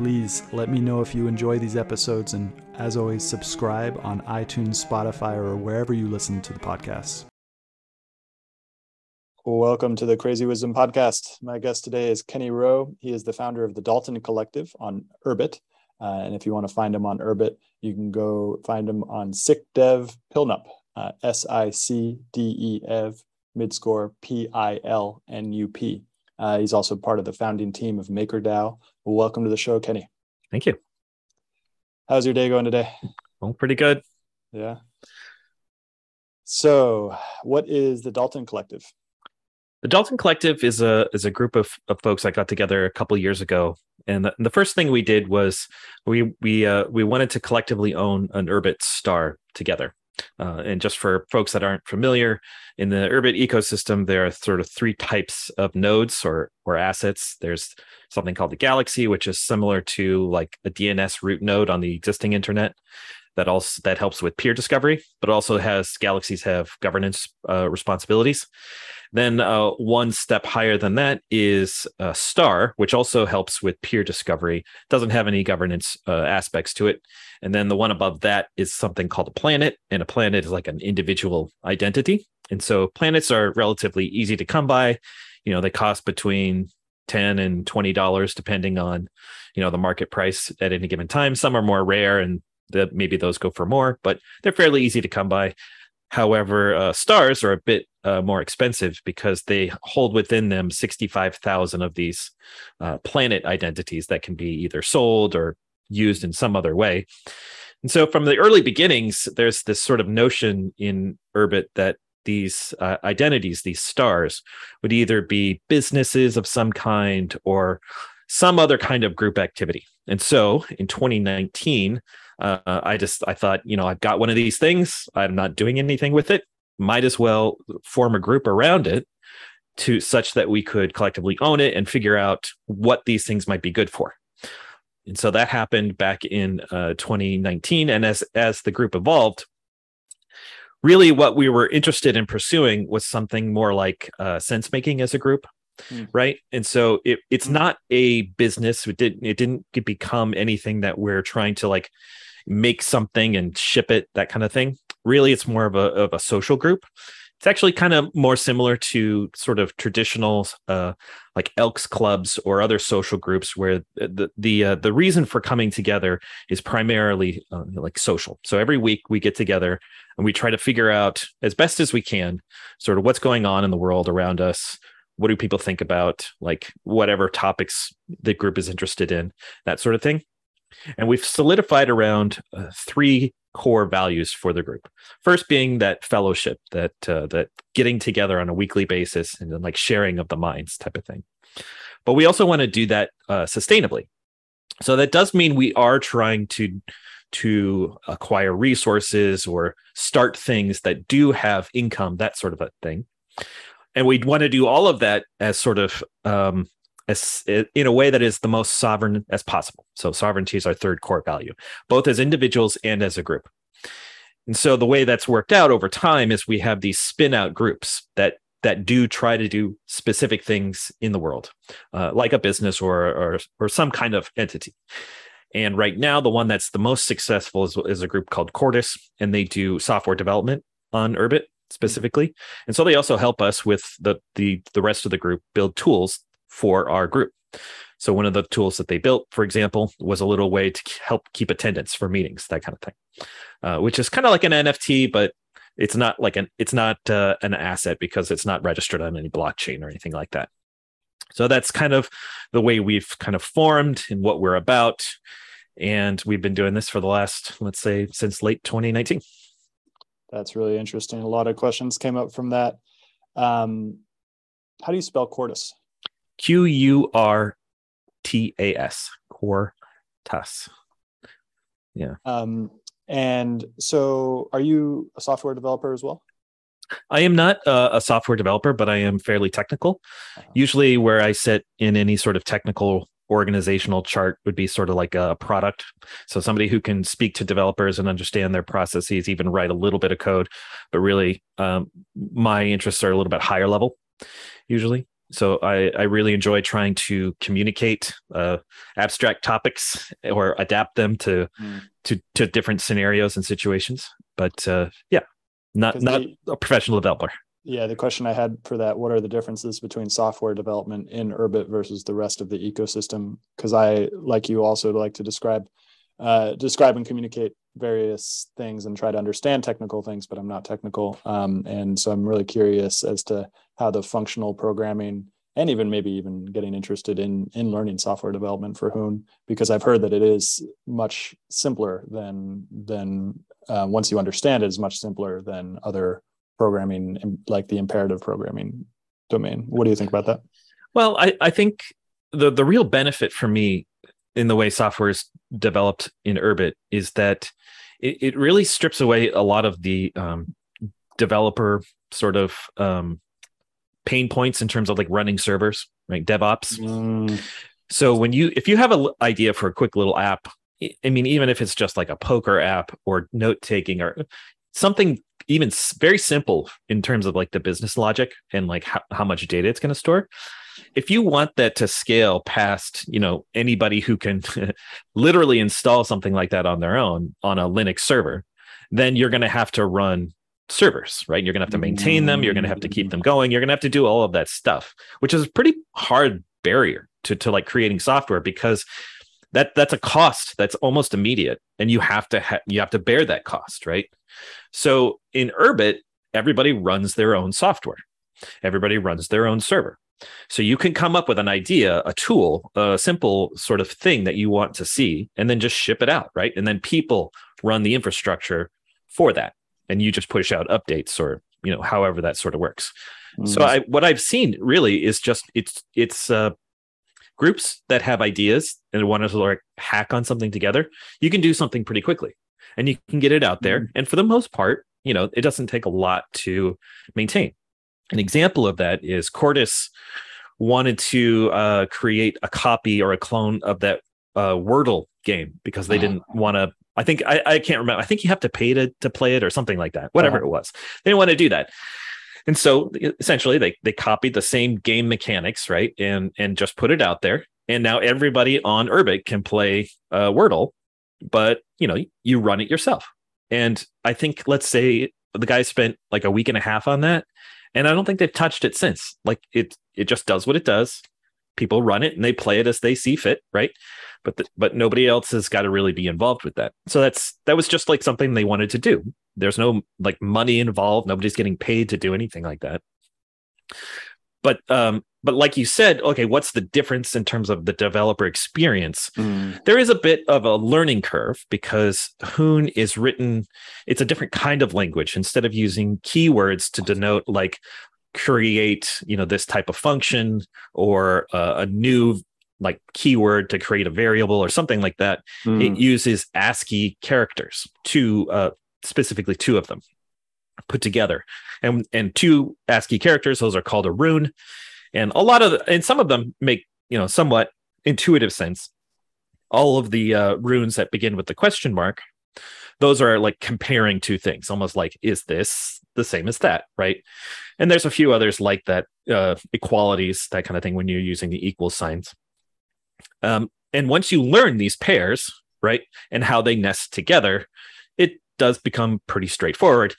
Please let me know if you enjoy these episodes, and as always, subscribe on iTunes, Spotify, or wherever you listen to the podcast. Welcome to the Crazy Wisdom Podcast. My guest today is Kenny Rowe. He is the founder of the Dalton Collective on Urbit. Uh, and if you want to find him on Urbit, you can go find him on SicDev Pilnup, uh, S I C D E F midscore P I L N U P. Uh, he's also part of the founding team of MakerDAO. Welcome to the show, Kenny. Thank you. How's your day going today? Well, pretty good. Yeah. So, what is the Dalton Collective? The Dalton Collective is a is a group of, of folks that got together a couple years ago, and the, the, first thing we did was we we uh, we wanted to collectively own an Urbit star together. Uh, and just for folks that aren't familiar, in the Urbit ecosystem, there are sort of three types of nodes or or assets. There's something called the Galaxy, which is similar to like a DNS root node on the existing internet that also that helps with peer discovery, but also has galaxies have governance uh, responsibilities. Then uh, one step higher than that is uh, Star, which also helps with peer discovery. Doesn't have any governance uh, aspects to it. And then the one above that is something called a planet, and a planet is like an individual identity. And so planets are relatively easy to come by. You know, they cost between 10 and 20 dollars depending on you know the market price at any given time some are more rare and that maybe those go for more but they're fairly easy to come by however uh, stars are a bit uh, more expensive because they hold within them 65,000 of these uh, planet identities that can be either sold or used in some other way and so from the early beginnings there's this sort of notion in urbit that these uh, identities, these stars, would either be businesses of some kind or some other kind of group activity. And so in 2019, uh, I just I thought, you know, I've got one of these things. I'm not doing anything with it. Might as well form a group around it to such that we could collectively own it and figure out what these things might be good for. And so that happened back in uh, 2019. And as as the group evolved, really what we were interested in pursuing was something more like uh, sense making as a group mm. right and so it, it's mm. not a business it didn't it didn't become anything that we're trying to like make something and ship it that kind of thing really it's more of a, of a social group. It's actually kind of more similar to sort of traditional uh, like elks clubs or other social groups where the the uh, the reason for coming together is primarily uh, like social. So every week we get together and we try to figure out as best as we can sort of what's going on in the world around us. What do people think about like whatever topics the group is interested in that sort of thing. And we've solidified around uh, three core values for the group. First being that fellowship, that uh, that getting together on a weekly basis and then like sharing of the minds type of thing. But we also want to do that uh, sustainably. So that does mean we are trying to to acquire resources or start things that do have income, that sort of a thing. And we'd want to do all of that as sort of um, as in a way that is the most sovereign as possible. So sovereignty is our third core value, both as individuals and as a group. And so the way that's worked out over time is we have these spin out groups that that do try to do specific things in the world, uh, like a business or, or or some kind of entity. And right now, the one that's the most successful is, is a group called Quartus, and they do software development on Urbit specifically. And so they also help us with the the the rest of the group build tools for our group. So one of the tools that they built, for example, was a little way to help keep attendance for meetings, that kind of thing, uh, which is kind of like an NFT, but it's not like an it's not uh, an asset because it's not registered on any blockchain or anything like that. So that's kind of the way we've kind of formed and what we're about, and we've been doing this for the last, let's say, since late 2019. That's really interesting. A lot of questions came up from that. Um, how do you spell Quartus? Q U R T A S, Quartus. Yeah. Um, and so, are you a software developer as well? I am not uh, a software developer, but I am fairly technical. Uh-huh. Usually, where I sit in any sort of technical organizational chart would be sort of like a product. So somebody who can speak to developers and understand their processes, even write a little bit of code. But really, um, my interests are a little bit higher level, usually. So I, I really enjoy trying to communicate uh, abstract topics or adapt them to mm. to to different scenarios and situations. But uh, yeah, not not a professional developer. Yeah, the question I had for that: What are the differences between software development in Urbit versus the rest of the ecosystem? Because I, like you, also like to describe, uh, describe and communicate various things and try to understand technical things, but I'm not technical, um, and so I'm really curious as to how the functional programming and even maybe even getting interested in in learning software development for Hoon because I've heard that it is much simpler than than uh, once you understand it is much simpler than other programming like the imperative programming domain. What do you think about that? Well, I, I think the the real benefit for me in the way software is developed in Urbit is that it, it really strips away a lot of the um, developer sort of um, pain points in terms of like running servers, right? DevOps. Mm. So when you if you have an idea for a quick little app, I mean, even if it's just like a poker app or note taking or something even very simple in terms of like the business logic and like how, how much data it's going to store if you want that to scale past you know anybody who can literally install something like that on their own on a linux server then you're going to have to run servers right? You're going to have to maintain them. You're going to have to keep mm. them going. You're going to have to do all of that stuff which is a pretty hard barrier to to like creating software because that that's a cost that's almost immediate and you have to ha- you have to bear that cost right? So in Urbit, everybody runs their own software. Everybody runs their own server. So you can come up with an idea, a tool, a simple sort of thing that you want to see, and then just ship it out, right? And then people run the infrastructure for that, and you just push out updates or you know however that sort of works. Mm-hmm. So I, what I've seen really is just it's it's uh, groups that have ideas and want to like hack on something together. You can do something pretty quickly and you can get it out there. Mm-hmm. And for the most part, you know, it doesn't take a lot to maintain. An example of that is Quartus wanted to uh, create a copy or a clone of that uh, Wordle game because they uh-huh. didn't want to. I think I, I can't remember. I think you have to pay to to play it or something like that. Whatever uh-huh. it was, they didn't want to do that. And so essentially, they they copied the same game mechanics, right, and and just put it out there. And now everybody on Urbit can play uh, Wordle but you know you run it yourself and i think let's say the guy spent like a week and a half on that and i don't think they've touched it since. Like it it just does what it does. People run it and they play it as they see fit right? But the, but nobody else has got to really be involved with that. So that's that was just like something they wanted to do. There's no like money involved. Nobody's getting paid to do anything like that. But um but like you said okay what's the difference in terms of the developer experience mm. there is a bit of a learning curve because hoon is written it's a different kind of language instead of using keywords to denote like create you know this type of function or uh, a new like keyword to create a variable or something like that mm. it uses ascii characters two uh, specifically two of them put together and and two ascii characters those are called a rune and a lot of and some of them make you know somewhat intuitive sense. All of the uh, runes that begin with the question mark those are like comparing two things almost like is this the same as that right? And there's a few others like that uh, equalities that kind of thing when you're using the equal signs. Um, and once you learn these pairs right and how they nest together it does become pretty straightforward.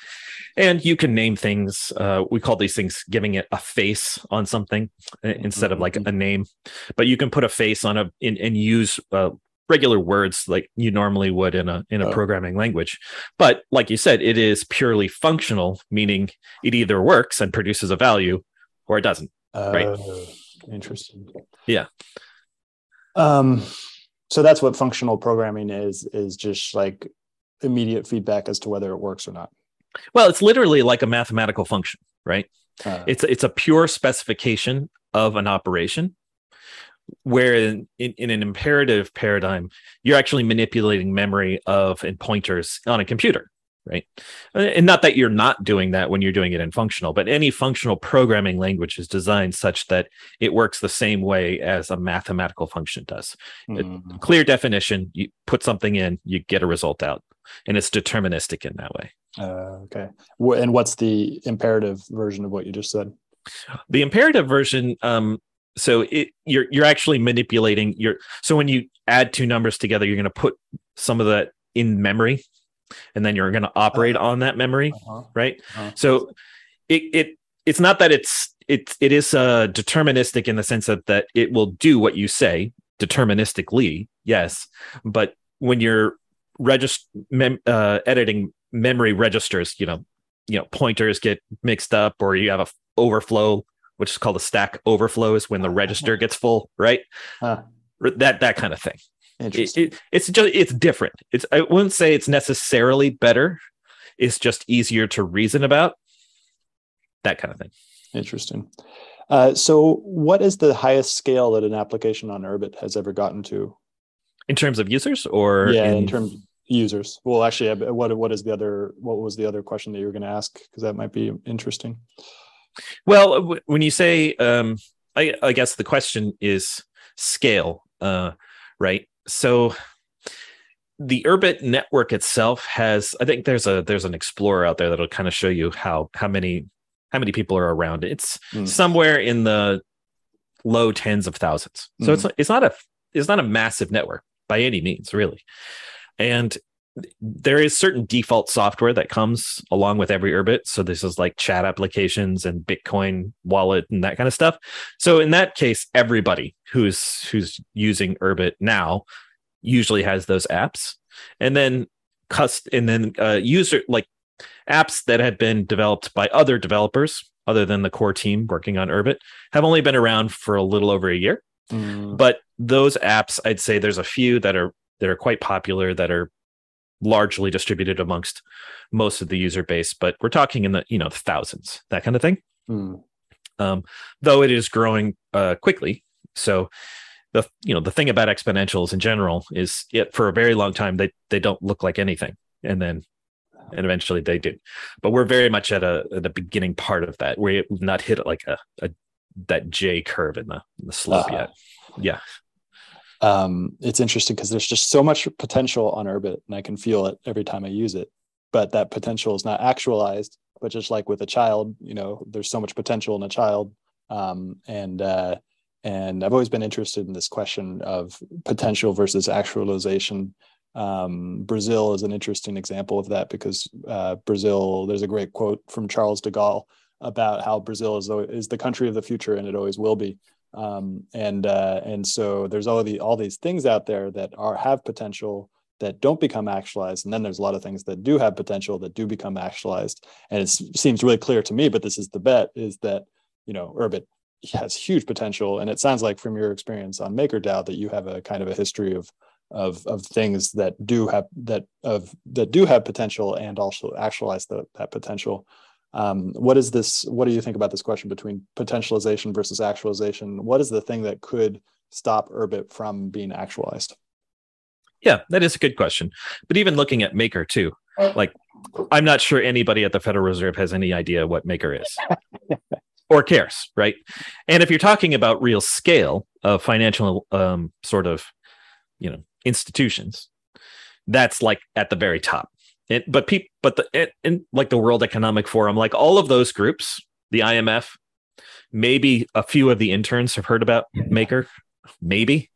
And you can name things. Uh, we call these things giving it a face on something instead of like a name. But you can put a face on a in, and use uh, regular words like you normally would in a in a oh. programming language. But like you said, it is purely functional, meaning it either works and produces a value or it doesn't. Uh, right. Oh, interesting. Yeah. Um. So that's what functional programming is. Is just like immediate feedback as to whether it works or not. Well, it's literally like a mathematical function, right? Uh, it's it's a pure specification of an operation. where in, in, in, an imperative paradigm, you're actually manipulating memory of and pointers on a computer, right? And not that you're not doing that when you're doing it in functional, but any functional programming language is designed such that it works the same way as a mathematical function does. Mm. clear definition, you put something in, you get a result out, and it's deterministic in that way. Uh, okay. And what's the imperative version of what you just said? The imperative version, um, so it, you're you're actually manipulating your. So when you add two numbers together, you're going to put some of that in memory, and then you're going to operate uh-huh. on that memory, uh-huh. right? Uh-huh. So it it it's not that it's it it is uh, deterministic in the sense that that it will do what you say deterministically, yes, but when you're register mem- uh, editing memory registers, you know, you know, pointers get mixed up, or you have a f- overflow, which is called a stack overflow, is when the register gets full, right? Huh. That that kind of thing. It, it, it's just it's different. It's I wouldn't say it's necessarily better. It's just easier to reason about. That kind of thing. Interesting. Uh, so, what is the highest scale that an application on Urbit has ever gotten to? In terms of users, or yeah, in, in terms users. Well, actually, what what is the other? What was the other question that you were going to ask? Because that might be interesting. Well, when you say, um, I, I guess the question is scale, uh, right? So the Urbit network itself has, I think there's a there's an explorer out there that'll kind of show you how how many how many people are around. It's mm. somewhere in the low tens of thousands. So mm. it's it's not a it's not a massive network by any means, really. And there is certain default software that comes along with every Urbit. So this is like chat applications and Bitcoin wallet and that kind of stuff. So in that case, everybody who's who's using Urbit now usually has those apps. And then cust and then uh, user like apps that had been developed by other developers other than the core team working on Urbit have only been around for a little over a year. Mm. But those apps, I'd say there's a few that are that are quite popular that are largely distributed amongst most of the user base, but we're talking in the you know thousands, that kind of thing. Mm. Um, though it is growing uh, quickly, so the you know the thing about exponentials in general is it for a very long time they they don't look like anything, and then and eventually they do. But we're very much at a at the beginning part of that. We've not hit like a, a that J curve in the, in the slope uh, yet. Yeah um, it's interesting because there's just so much potential on Urbit, and I can feel it every time I use it. But that potential is not actualized. But just like with a child, you know, there's so much potential in a child, um, and uh, and I've always been interested in this question of potential versus actualization. Um, Brazil is an interesting example of that because uh, Brazil, there's a great quote from Charles de Gaulle about how Brazil is, is the country of the future and it always will be um, and uh, and so there's all the all these things out there that are have potential that don't become actualized. And then there's a lot of things that do have potential that do become actualized. And it seems really clear to me but this is the bet is that you know urbit has huge potential. And it sounds like from your experience on makerdao that you have a kind of a history of of of things that do have that of that do have potential and also actualize the, that potential um, what is this what do you think about this question between potentialization versus actualization? What is the thing that could stop urbit from being actualized? Yeah that is a good question. But even looking at maker too like i'm not sure anybody at the federal reserve has any idea what maker is or cares right? And if you're talking about real scale of financial um, sort of you know institutions that's like at the very top it, but people, but the it, in like the World Economic Forum, like all of those groups, the IMF, maybe a few of the interns have heard about Maker, maybe,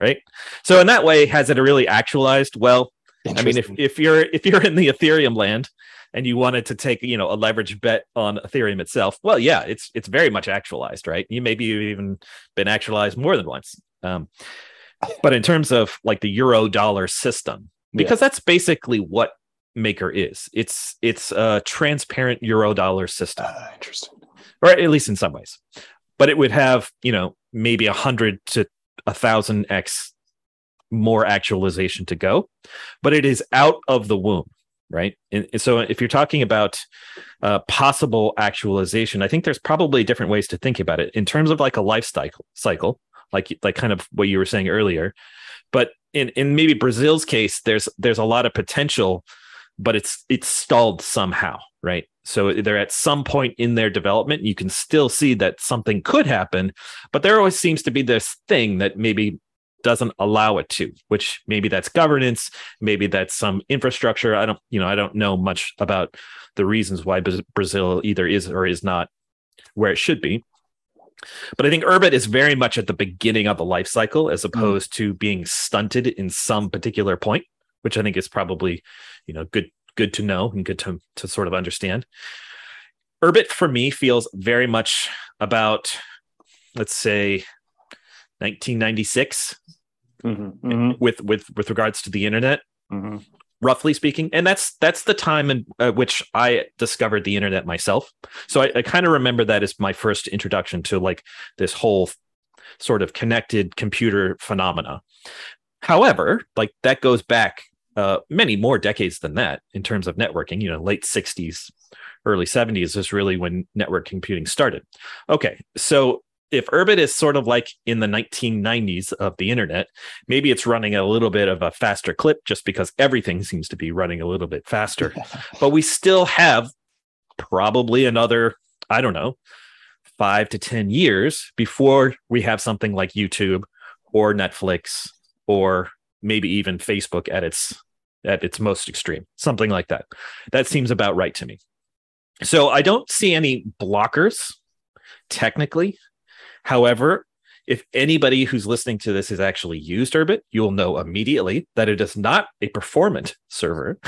right? So in that way, has it really actualized? Well, I mean, if if you're if you're in the Ethereum land and you wanted to take you know a leverage bet on Ethereum itself, well, yeah, it's it's very much actualized, right? You maybe you've even been actualized more than once. Um, but in terms of like the euro dollar system, because yeah. that's basically what maker is. It's it's a transparent euro dollar system. Uh, interesting. Or at least in some ways. But it would have, you know, maybe a hundred to a thousand X more actualization to go. But it is out of the womb, right? And, so if you're talking about uh, possible actualization, I think there's probably different ways to think about it in terms of like a life cycle cycle like like kind of what you were saying earlier. But in in maybe Brazil's case, there's there's a lot of potential, but it's it's stalled somehow, right? So they're at some point in their development, you can still see that something could happen, but there always seems to be this thing that maybe doesn't allow it to which maybe that's governance maybe that's some infrastructure i don't you know i don't know much about the reasons why brazil either is or is not where it should be but i think urbit is very much at the beginning of the life cycle as mm. opposed to being stunted in some particular point which i think is probably you know good good to know and good to to sort of understand urbit for me feels very much about let's say 1996 mm-hmm, mm-hmm. with with with regards to the internet mm-hmm. roughly speaking and that's that's the time in uh, which i discovered the internet myself so i, I kind of remember that as my first introduction to like this whole sort of connected computer phenomena however like that goes back uh, many more decades than that in terms of networking you know late 60s early 70s is really when network computing started okay so if Urbit is sort of like in the 1990s of the internet, maybe it's running a little bit of a faster clip just because everything seems to be running a little bit faster. but we still have probably another, I don't know, five to 10 years before we have something like YouTube or Netflix or maybe even Facebook at its at its most extreme, something like that. That seems about right to me. So I don't see any blockers technically However, if anybody who's listening to this has actually used Urbit, you'll know immediately that it is not a performant server.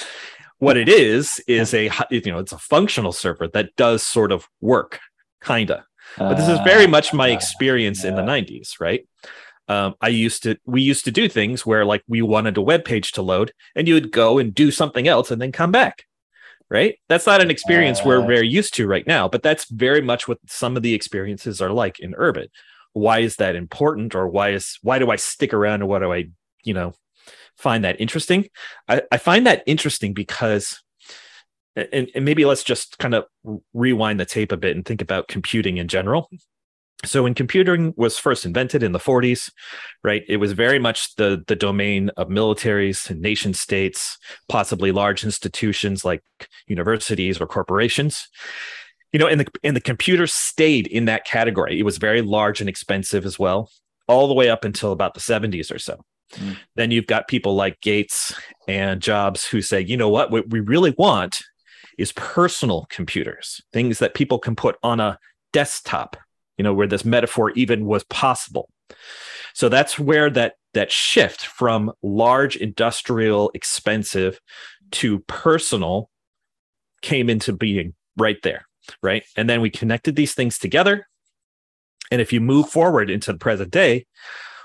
what it is is a you know it's a functional server that does sort of work, kinda. But this is very much my uh, experience in the 90s, right? Um, I used to we used to do things where like we wanted a web page to load and you would go and do something else and then come back right? That's not an experience uh, we're very used to right now, but that's very much what some of the experiences are like in Urbit. Why is that important, or why is why do I stick around, or what do I, you know, find that interesting? I, I find that interesting because, and, and maybe let's just kind of rewind the tape a bit and think about computing in general. So when computing was first invented in the 40s, right, it was very much the the domain of militaries and nation states, possibly large institutions like universities or corporations. You know, and the and the computer stayed in that category. It was very large and expensive as well, all the way up until about the 70s or so. Mm. Then you've got people like Gates and Jobs who say, you know what, what we really want is personal computers, things that people can put on a desktop you know, where this metaphor even was possible. So that's where that that shift from large industrial expensive to personal came into being right there, right? And then we connected these things together. And if you move forward into the present day,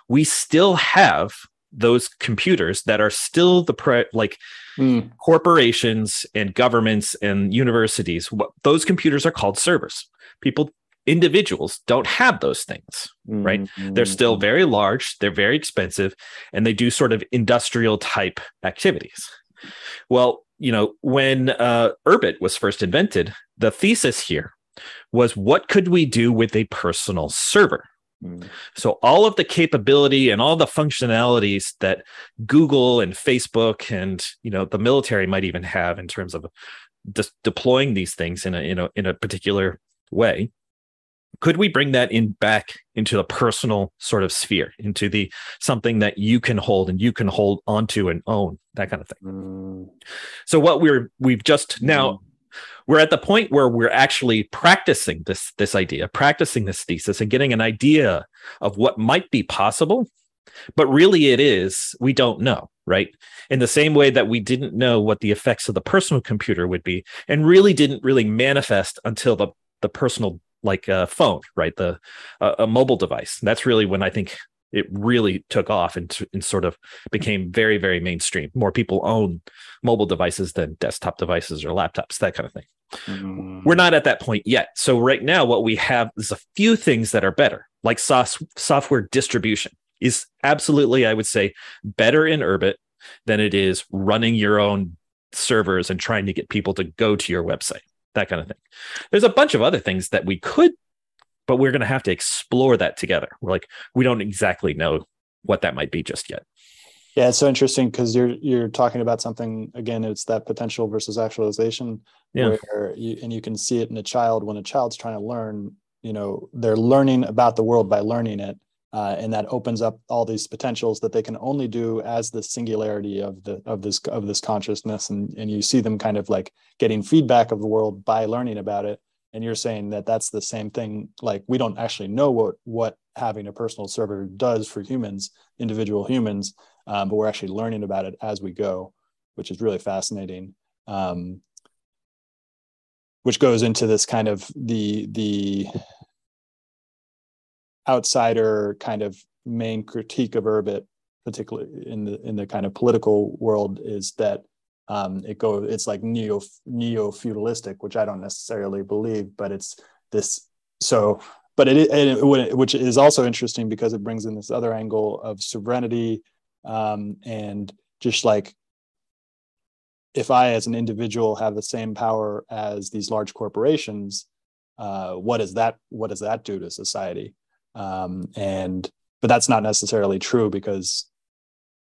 we still have those computers that are still the pre- like mm. corporations and governments and universities what those computers are called servers people individuals don't have those things right mm-hmm. they're still mm-hmm. very large they're very expensive and they do sort of industrial type activities well you know when uh, urbit was first invented the thesis here was what could we do with a personal server mm. so all of the capability and all the functionalities that google and facebook and you know the military might even have in terms of de- deploying these things in a you know in a particular way could we bring that in back into the personal sort of sphere into the something that you can hold and you can hold onto and own that kind of thing mm. so what we're we've just now mm. we're at the point where we're actually practicing this this idea practicing this thesis and getting an idea of what might be possible but really it is we don't know right in the same way that we didn't know what the effects of the personal computer would be and really didn't really manifest until the the personal like a phone, right? The uh, a mobile device. That's really when I think it really took off and, and sort of became very, very mainstream. More people own mobile devices than desktop devices or laptops, that kind of thing. Mm. We're not at that point yet. So right now, what we have is a few things that are better, like soft, software distribution is absolutely, I would say, better in Urbit than it is running your own servers and trying to get people to go to your website that kind of thing. There's a bunch of other things that we could but we're going to have to explore that together. We're like, we don't exactly know what that might be just yet. Yeah, it's so interesting because you're you're talking about something again. It's that potential versus actualization, yeah. where you, and you can see it in a child when a child's trying to learn. You know, they're learning about the world by learning it, uh, and that opens up all these potentials that they can only do as the singularity of the of this of this consciousness. And and you see them kind of like getting feedback of the world by learning about it. And you're saying that that's the same thing. Like we don't actually know what what having a personal server does for humans, individual humans um, but we're actually learning about it as we go, which is really fascinating. Um, which goes into this kind of the the outsider kind of main critique of Urbit, particularly in the in the kind of political world, is that um, it go it's like neo neo feudalistic, which I don't necessarily believe, but it's this so. But it, it, which is also interesting because it brings in this other angle of sovereignty um, and just like if i as an individual have the same power as these large corporations uh, what does that what does that do to society um, and but that's not necessarily true because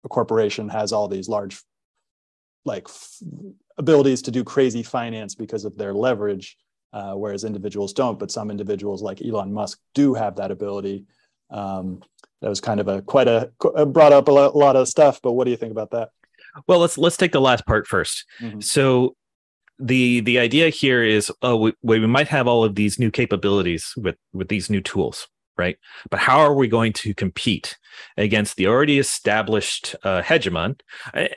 a corporation has all these large like f- abilities to do crazy finance because of their leverage uh, whereas individuals don't but some individuals like elon musk do have that ability um, that was kind of a quite a brought up a lot of stuff. But what do you think about that? Well, let's let's take the last part 1st mm-hmm. So the the idea here is oh we, we might have all of these new capabilities with with these new tools right but how are we going to compete against the already established uh, hegemon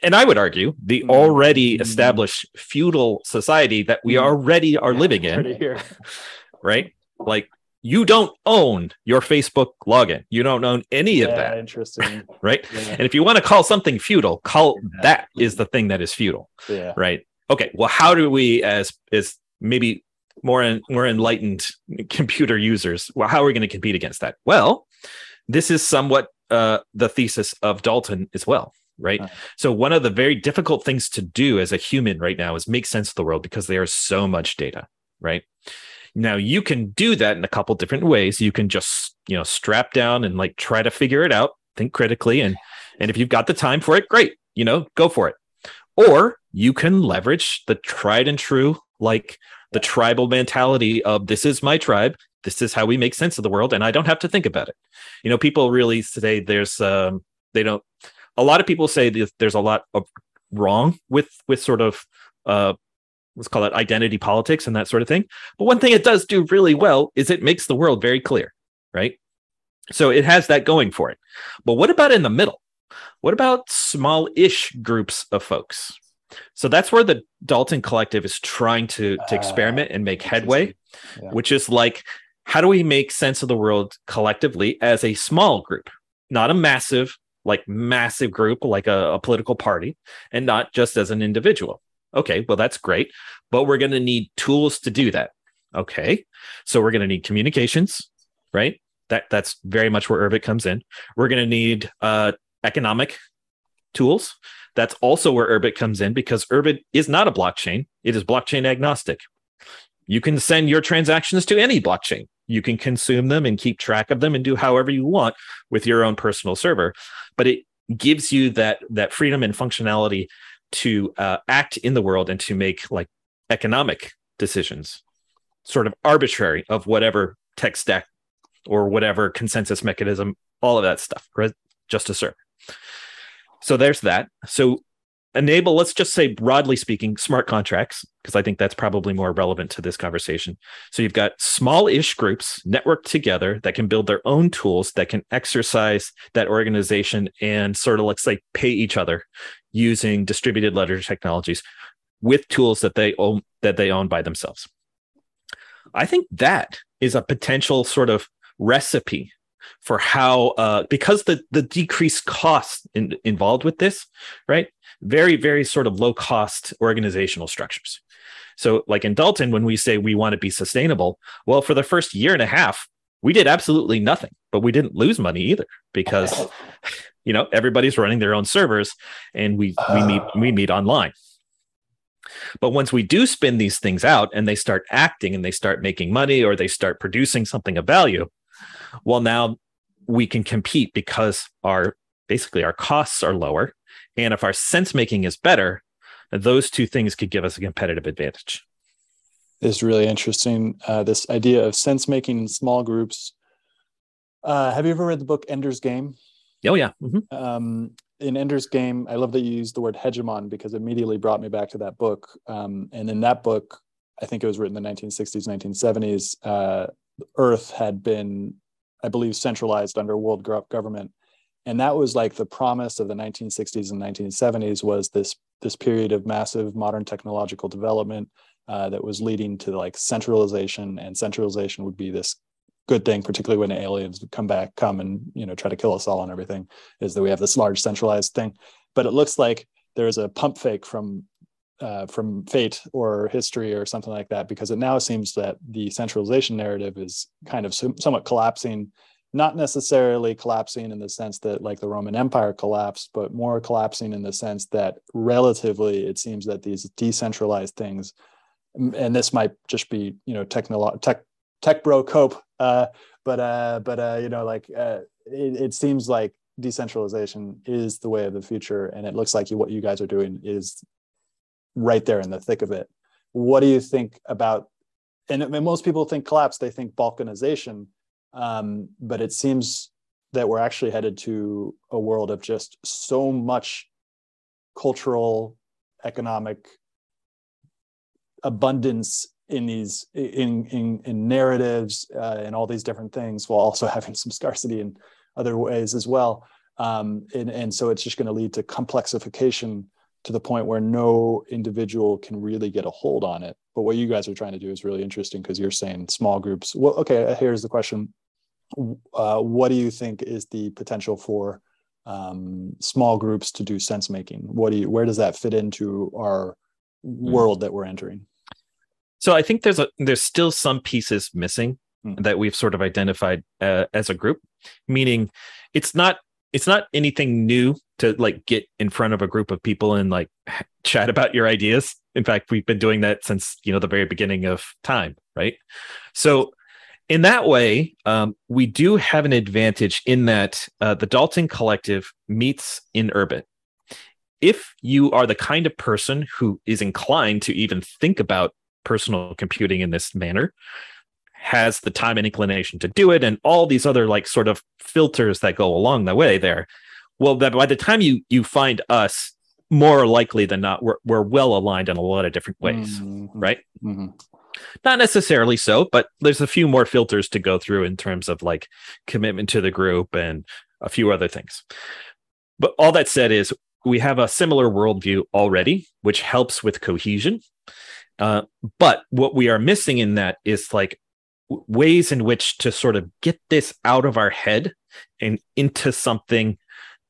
and i would argue the mm-hmm. already established feudal society that we mm-hmm. already are yeah, living in right like you don't own your Facebook login. You don't own any yeah, of that. Interesting. right. Yeah. And if you want to call something feudal, call that is the thing that is feudal. Yeah. Right. Okay. Well, how do we, as as maybe more and more enlightened computer users, well, how are we going to compete against that? Well, this is somewhat uh, the thesis of Dalton as well. Right. So, one of the very difficult things to do as a human right now is make sense of the world because there is so much data. Right now you can do that in a couple different ways. You can just, you know, strap down and like try to figure it out, think critically and and if you've got the time for it, great, you know, go for it. Or you can leverage the tried and true like the tribal mentality of this is my tribe, this is how we make sense of the world and I don't have to think about it. You know, people really say there's um they don't a lot of people say there's a lot of wrong with with sort of uh let's call it identity politics and that sort of thing. But one thing it does do really well is it makes the world very clear, right? So it has that going for it. But what about in the middle? What about small ish groups of folks? So that's where the Dalton Collective is trying to, to experiment and make headway, yeah. which is like, how do we make sense of the world collectively as a small group, not a massive, like massive group, like a, a political party, and not just as an individual? Okay, well, that's great, but we're going to need tools to do that. Okay, so we're going to need communications, right? That that's very much where Urbit comes in. We're going to need uh, economic tools. That's also where Urbit comes in because Urbit is not a blockchain; it is blockchain agnostic. You can send your transactions to any blockchain. You can consume them and keep track of them and do however you want with your own personal server, but it gives you that that freedom and functionality to uh, act in the world and to make like economic decisions, sort of arbitrary of whatever tech stack or whatever consensus mechanism, all of that stuff, right? Just to serve. So there's that. So enable, let's just say broadly speaking, smart contracts, because I think that's probably more relevant to this conversation. So you've got small ish groups networked together that can build their own tools that can exercise that organization and sort of, let's say, pay each other using distributed ledger technologies with tools that they own that they own by themselves. I think that is a potential sort of recipe for how uh, because the the decreased costs in, involved with this, right? Very very sort of low cost organizational structures. So like in Dalton, when we say we want to be sustainable, well, for the first year and a half, we did absolutely nothing, but we didn't lose money either because you know everybody's running their own servers and we we meet we meet online But once we do spin these things out and they start acting and they start making money or they start producing something of value, well, now we can compete because our basically our costs are lower. And if our sense making is better, those two things could give us a competitive advantage. Is really interesting. Uh, this idea of sense making in small groups. Uh, have you ever read the book Ender's Game? Oh yeah. Mm-hmm. Um, in Ender's Game, I love that you used the word hegemon because it immediately brought me back to that book. Um, and in that book, I think it was written in the 1960s, 1970s. Uh, Earth had been, I believe, centralized under world government, and that was like the promise of the 1960s and 1970s was this this period of massive modern technological development uh, that was leading to like centralization, and centralization would be this good thing, particularly when aliens come back, come and you know try to kill us all and everything, is that we have this large centralized thing. But it looks like there is a pump fake from uh, from fate or history or something like that, because it now seems that the centralization narrative is kind of somewhat collapsing. Not necessarily collapsing in the sense that like the Roman Empire collapsed, but more collapsing in the sense that relatively it seems that these decentralized things, and this might just be you know technolo- tech tech bro cope uh, but uh, but uh, you know, like uh, it, it seems like decentralization is the way of the future, and it looks like you, what you guys are doing is right there in the thick of it. What do you think about? And, most people think collapse; they think balkanization, um, but it seems that we're actually headed to a world of just so much cultural, economic abundance in these in in, in narratives uh, and all these different things while also having some scarcity in other ways as well um, and, and so it's just going to lead to complexification to the point where no individual can really get a hold on it. But what you guys are trying to do is really interesting because you're saying small groups. Well okay here's the question. Uh, what do you think is the potential for um, small groups to do sense making? What do you where does that fit into our hmm. world that we're entering? So I think there's a there's still some pieces missing mm. that we've sort of identified uh, as a group, meaning it's not it's not anything new to like get in front of a group of people and like chat about your ideas. In fact, we've been doing that since you know the very beginning of time, right? So in that way, um, we do have an advantage in that uh, the Dalton Collective meets in Urbit. If you are the kind of person who is inclined to even think about personal computing in this manner has the time and inclination to do it and all these other like sort of filters that go along the way there well that by the time you you find us more likely than not we're, we're well aligned in a lot of different ways mm-hmm. right mm-hmm. not necessarily so but there's a few more filters to go through in terms of like commitment to the group and a few other things but all that said is we have a similar worldview already which helps with cohesion uh, but what we are missing in that is like ways in which to sort of get this out of our head and into something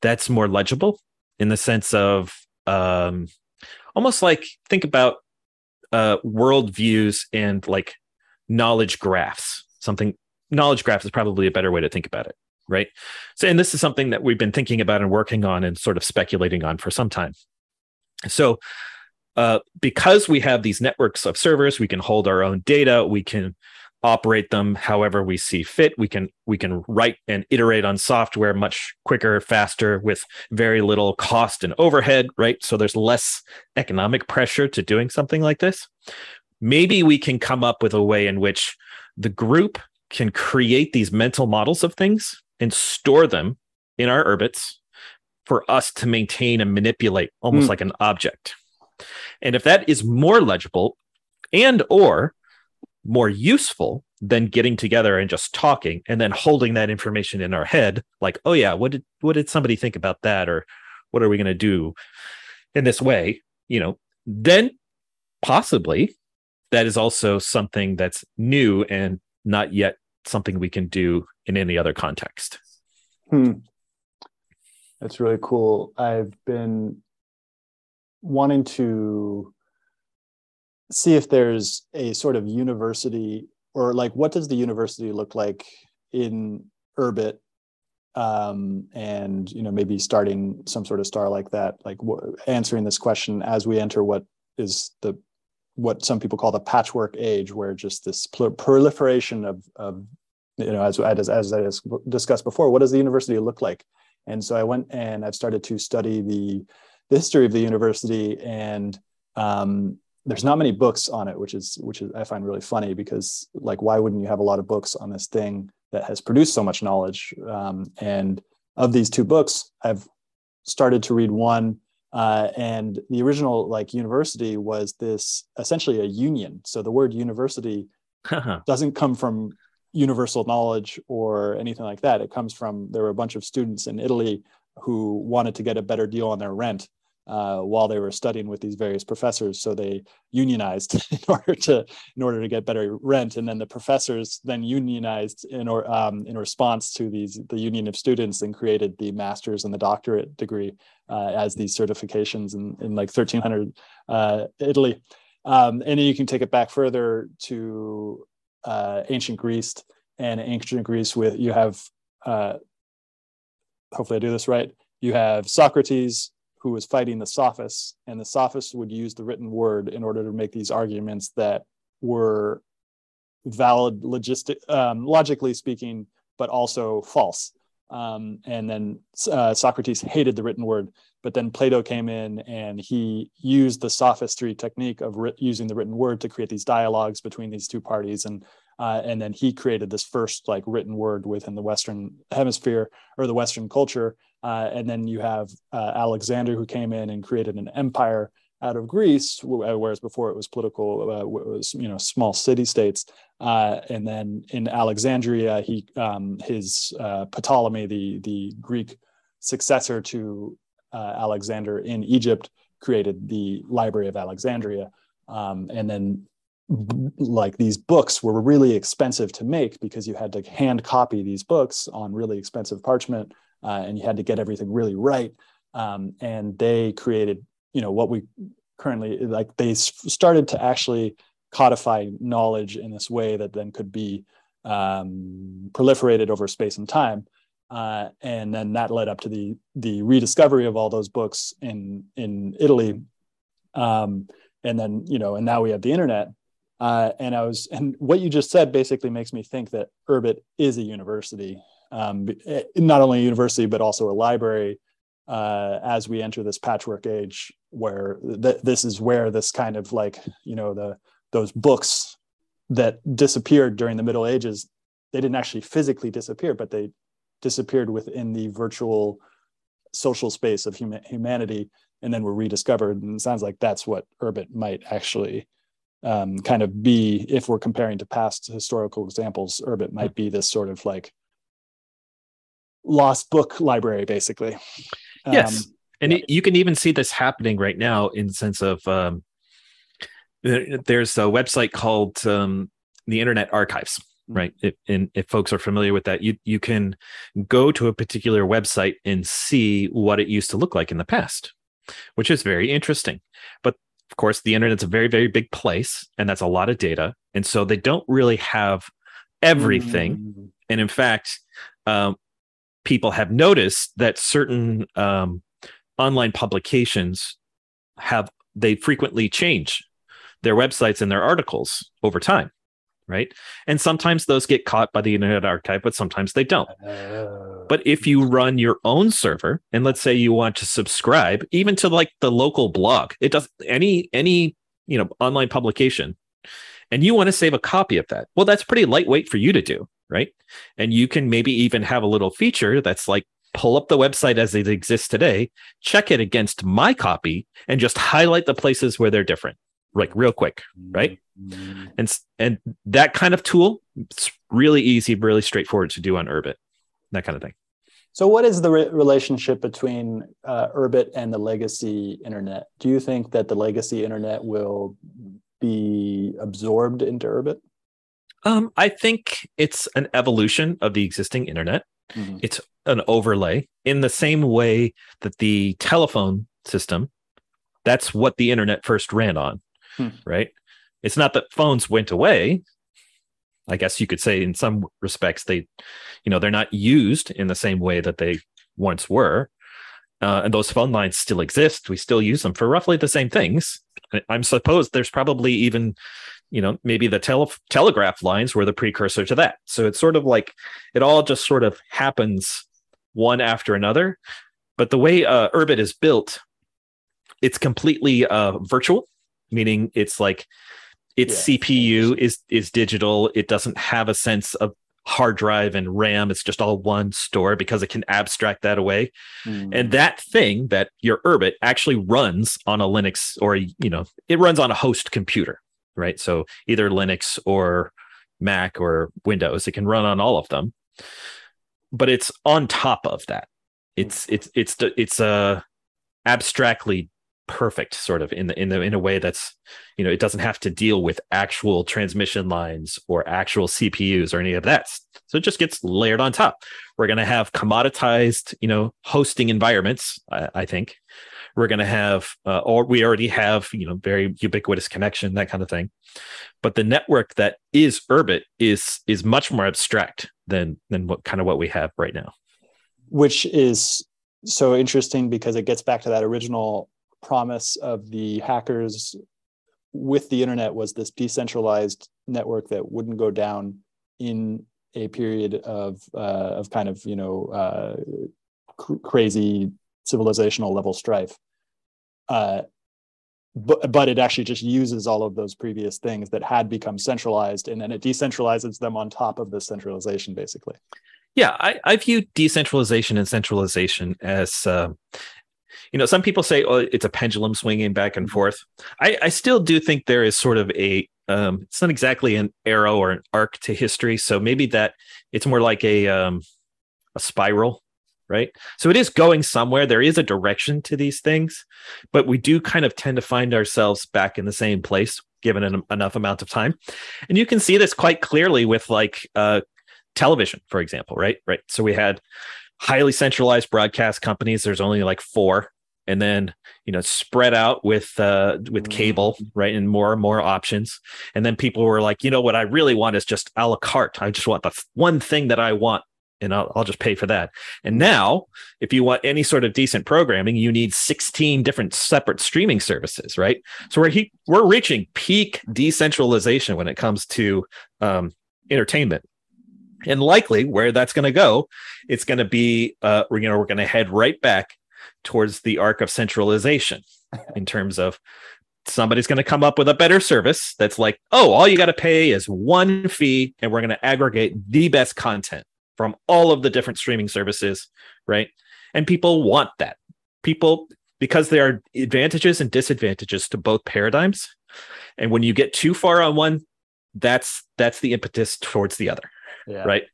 that's more legible in the sense of um, almost like think about uh, world views and like knowledge graphs. Something knowledge graph is probably a better way to think about it, right? So, and this is something that we've been thinking about and working on and sort of speculating on for some time. So, uh, because we have these networks of servers, we can hold our own data. We can operate them however we see fit. We can we can write and iterate on software much quicker, faster, with very little cost and overhead. Right, so there's less economic pressure to doing something like this. Maybe we can come up with a way in which the group can create these mental models of things and store them in our urbits for us to maintain and manipulate almost mm. like an object and if that is more legible and or more useful than getting together and just talking and then holding that information in our head like oh yeah what did what did somebody think about that? Or what are we going to do in this way? You know then possibly that is also something that's new and not yet something we can do in any other context. Hmm. that's really cool. I've been wanting to see if there's a sort of university or like what does the university look like in Urbit um, and you know maybe starting some sort of star like that like w- answering this question as we enter what is the what some people call the patchwork age, where just this proliferation of, of you know, as, as, as I discussed before, what does the university look like? And so I went and I've started to study the, the history of the university and um, there's not many books on it, which is which is I find really funny because like why wouldn't you have a lot of books on this thing that has produced so much knowledge? Um, and of these two books, I've started to read one uh, and the original like university was this essentially a union. So the word university doesn't come from universal knowledge or anything like that. It comes from there were a bunch of students in Italy who wanted to get a better deal on their rent uh, while they were studying with these various professors. So they unionized in order to in order to get better rent, and then the professors then unionized in or um, in response to these the union of students and created the master's and the doctorate degree uh, as these certifications in, in like 1300 uh, Italy. Um, and then you can take it back further to uh, ancient Greece and ancient Greece with you have uh, hopefully I do this right. You have Socrates, who was fighting the sophists, and the sophists would use the written word in order to make these arguments that were valid, logistic, um, logically speaking, but also false. Um, and then uh, Socrates hated the written word, but then Plato came in and he used the sophistry technique of using the written word to create these dialogues between these two parties, and uh, and then he created this first like written word within the Western hemisphere or the Western culture uh, and then you have uh, Alexander who came in and created an empire out of Greece, uh, whereas before it was political, uh, it was you know small city states. Uh, and then in Alexandria, he um, his Ptolemy, the the Greek successor to Alexander in Egypt, created the Library of Alexandria. Um, and then like these books were really expensive to make because you had to hand copy these books on really expensive parchment uh, and you had to get everything really right. Um, and they created, you know, what we currently like. They started to actually codify knowledge in this way that then could be um, proliferated over space and time. Uh, and then that led up to the the rediscovery of all those books in in Italy. Um, and then you know, and now we have the internet. Uh, and I was, and what you just said basically makes me think that Urbit is a university um, eh, not only a university but also a library uh, as we enter this patchwork age where th- this is where this kind of like you know the those books that disappeared during the middle ages they didn't actually physically disappear but they disappeared within the virtual social space of hum- humanity and then were rediscovered. And it sounds like that's what urbit might actually um, kind of be if we're comparing to past historical examples urbit might be this sort of like lost book library, basically. Yes. Um, and yeah. it, you can even see this happening right now in the sense of um, there's a website called um, the Internet Archives, mm. right? If, and if folks are familiar with that, you you can go to a particular website and see what it used to look like in the past, which is very interesting. But of course, the internet's a very very big place, and that's a lot of data, and so they don't really have everything. Mm. And in fact, um, people have noticed that certain um, online publications have they frequently change their websites and their articles over time right? And sometimes those get caught by the internet archive but sometimes they don't. Uh, but if you run your own server and let's say you want to subscribe even to like the local blog it does any any you know online publication and you want to save a copy of that well that's pretty lightweight for you to do right? And you can maybe even have a little feature that's like pull up the website as it exists today, check it against my copy, and just highlight the places where they're different, like real quick, right? Mm-hmm. And and that kind of tool, it's really easy, really straightforward to do on Urbit, that kind of thing. So, what is the re- relationship between uh, Urbit and the legacy internet? Do you think that the legacy internet will be absorbed into Urbit? Um, I think it's an evolution of the existing internet. Mm-hmm. It's an overlay in the same way that the telephone system, that's what the internet first ran on, hmm. right? It's not that phones went away. I guess you could say in some respects they, you know, they're not used in the same way that they once were. Uh, and those phone lines still exist. We still use them for roughly the same things. I'm supposed there's probably even, you know, maybe the tele- telegraph lines were the precursor to that. So it's sort of like it all just sort of happens one after another. But the way uh, Urbit is built, it's completely uh, virtual, meaning it's like its yeah. CPU is is digital. It doesn't have a sense of hard drive and RAM. It's just all one store because it can abstract that away. Mm. And that thing that your Urbit actually runs on a Linux or, you know, it runs on a host computer, right? So either Linux or Mac or Windows, it can run on all of them. But it's on top of that. It's it's it's it's a uh, abstractly perfect sort of in the in the in a way that's you know it doesn't have to deal with actual transmission lines or actual CPUs or any of that. So it just gets layered on top. We're going to have commoditized you know hosting environments I, I think. We're going to have uh, or we already have you know very ubiquitous connection that kind of thing. But the network that is urbit is is much more abstract than than what kind of what we have right now. Which is so interesting because it gets back to that original promise of the hackers with the internet was this decentralized network that wouldn't go down in a period of uh, of kind of you know uh, cr- crazy civilizational level strife. Uh, but but it actually just uses all of those previous things that had become centralized, and then it decentralizes them on top of the centralization, basically. Yeah, I, I view decentralization and centralization as uh, you know, some people say, oh, it's a pendulum swinging back and mm-hmm. forth. I, I still do think there is sort of a, um, it's not exactly an arrow or an arc to history. So maybe that it's more like a, um, a spiral, right? So it is going somewhere. There is a direction to these things, but we do kind of tend to find ourselves back in the same place given an, enough amount of time. And you can see this quite clearly with like, uh, television, for example, right? Right. So we had highly centralized broadcast companies. There's only like four and then you know spread out with uh with cable mm-hmm. right and more and more options. And then people were like you know what i really want is just a la carte. I just want the one thing that i want and I'll, I'll just pay for that. And now if you want any sort of decent programming you need 16 different separate streaming services right? So we're he, we're reaching peak decentralization when it comes to um, entertainment. And likely where that's going to go it's going to be uh, you know we're going to head right back towards the arc of centralization in terms of somebody's going to come up with a better service that's like, oh, all you got to pay is one fee, and we're going to aggregate the best content from all of the different streaming services, right? And people want that. People, because there are advantages and disadvantages to both paradigms. And when you get too far on one, that's that's the impetus towards the other. Yeah. Right.